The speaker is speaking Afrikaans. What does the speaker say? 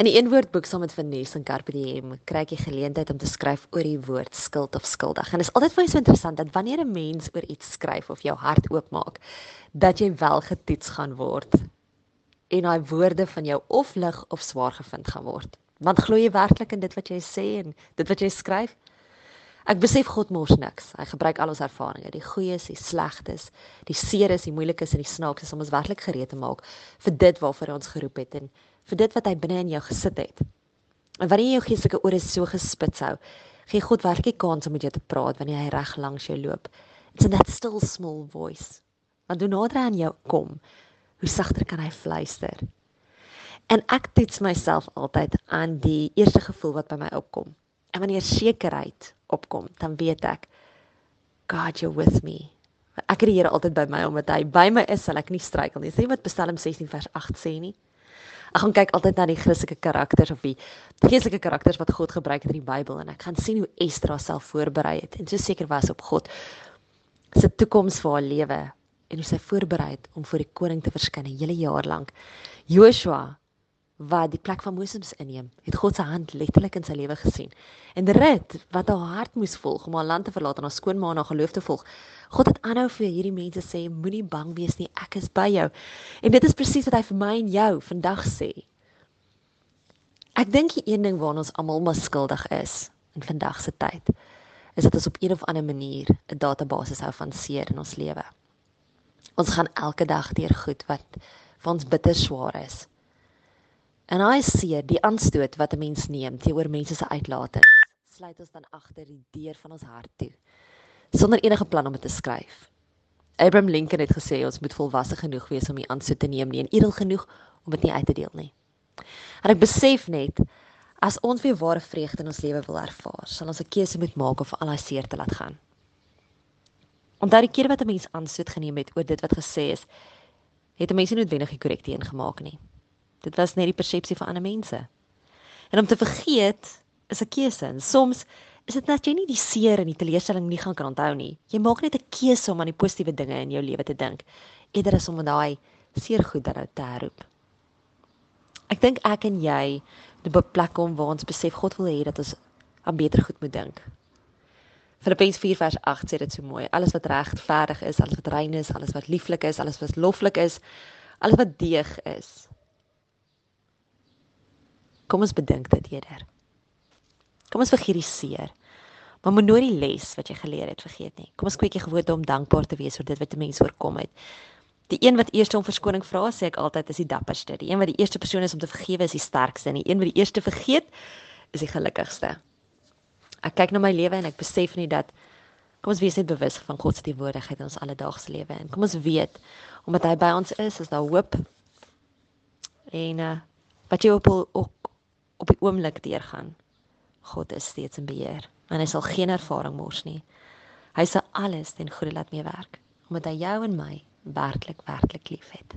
In die eenwoordboek saam met Vanessa en Carpe Diem kry ek die geleentheid om te skryf oor die woord skuld of skuldig. En dit is altyd vir my so interessant dat wanneer 'n mens oor iets skryf of jou hart oopmaak, dat jy wel getoets gaan word en daai woorde van jou of lig of swaar gevind gaan word. Want glo jy werklik in dit wat jy sê en dit wat jy skryf? Ek besef God mors niks. Hy gebruik al ons ervarings, die goeies, die slegtes, die seeres, die moeilikes en die snaakses om ons werklik gereed te maak vir dit waarvoor hy ons geroep het en vir dit wat hy binne in jou gesit het. En wanneer jy jou geestelike ore so gespits hou, gee God werklik kans om met jou te praat wanneer hy reg langs jou loop. It's in that still small voice. Want hoe nader hy aan jou kom, hoe sagter kan hy fluister. En ek toets myself altyd aan die eerste gevoel wat by my opkom. En wanneer sekerheid opkom, dan weet ek God you're with me. Ek het die Here altyd by my omdat hy by my is, sal ek nie struikel nie. Sê wat Psalm 16 vers 8 sê nie. Ek gaan kyk altyd na die Christelike karakters of die geestelike karakters wat God gebruik het in die Bybel en ek gaan sien hoe Ester haarself voorberei het en so seker was op God se toekoms vir haar lewe en hoe sy voorberei het om voor die koning te verskyn 'n hele jaar lank. Joshua wat die plek van Moses inneem, het God se hand letterlik in sy lewe gesien. En Rut wat haar hart moes volg om haar land te verlaat en haar skoonma na geloof te volg. God het aanhou vir hierdie mense sê moenie bang wees nie, ek is by jou. En dit is presies wat hy vir my en jou vandag sê. Ek dink die een ding waarna ons almal maar skuldig is in vandag se tyd is dat ons op een of ander manier 'n database hou van seer in ons lewe. Ons gaan elke dag deur goed wat vir ons bitter swaar is. En hy sê die aanstoot wat 'n mens neem teenoor mense se uitlatings, sluit ons dan agter die deur van ons hart toe sonder enige plan om dit te skryf. Abraham Lincoln het gesê ons moet volwasse genoeg wees om die aanstoot te neem nie en edel genoeg om dit nie uit te deel nie. En ek besef net as ons weer ware vreugde in ons lewe wil ervaar, sal ons 'n keuse moet maak of al daai seer te laat gaan. Onthou die keer wat 'n mens aanstoot geneem het oor dit wat gesê is, het 'n mens nie noodwendig die korrekte een gemaak nie. Dit was net die persepsie van ander mense. En om te vergeet is 'n keuse. En soms is dit net jy nie die seer en die teleurstelling nie gaan kan onthou nie. Jy maak net 'n keuse om aan die positiewe dinge in jou lewe te dink eerder as om aan daai seer goed dan nou te herroep. Ek dink ek en jy moet op 'n plek kom waar ons besef God wil hê dat ons aan beter goed moet dink. Filippense 4 vers 8 sê dit so mooi. Alles wat regverdig is, alles wat rein is, alles wat lieflik is, alles wat loflik is, alles wat deeg is, Kom ons bedink dit eerder. Kom ons vergeet die seer. Maar moet nooit die les wat jy geleer het vergeet nie. Kom ons kweek die gewoonte om dankbaar te wees vir dit wat 'n mens oorkom het. Die een wat eers om verskoning vra, sê ek altyd is die dapperste. Die een wat die eerste persoon is om te vergewe is die sterkste en die een wat die eerste vergeet is die gelukkigste. Ek kyk na my lewe en ek besef nie dat kom ons wees net bewus van God se teenwoordigheid in ons alledaagse lewe en kom ons weet omdat hy by ons is, is daar hoop. En uh, wat jy op op op die oomblik deurgaan. God is steeds in beheer en hy sal geen ervaring mors nie. Hy sal alles ten goeie laat meewerk omdat hy jou en my werklik werklik liefhet.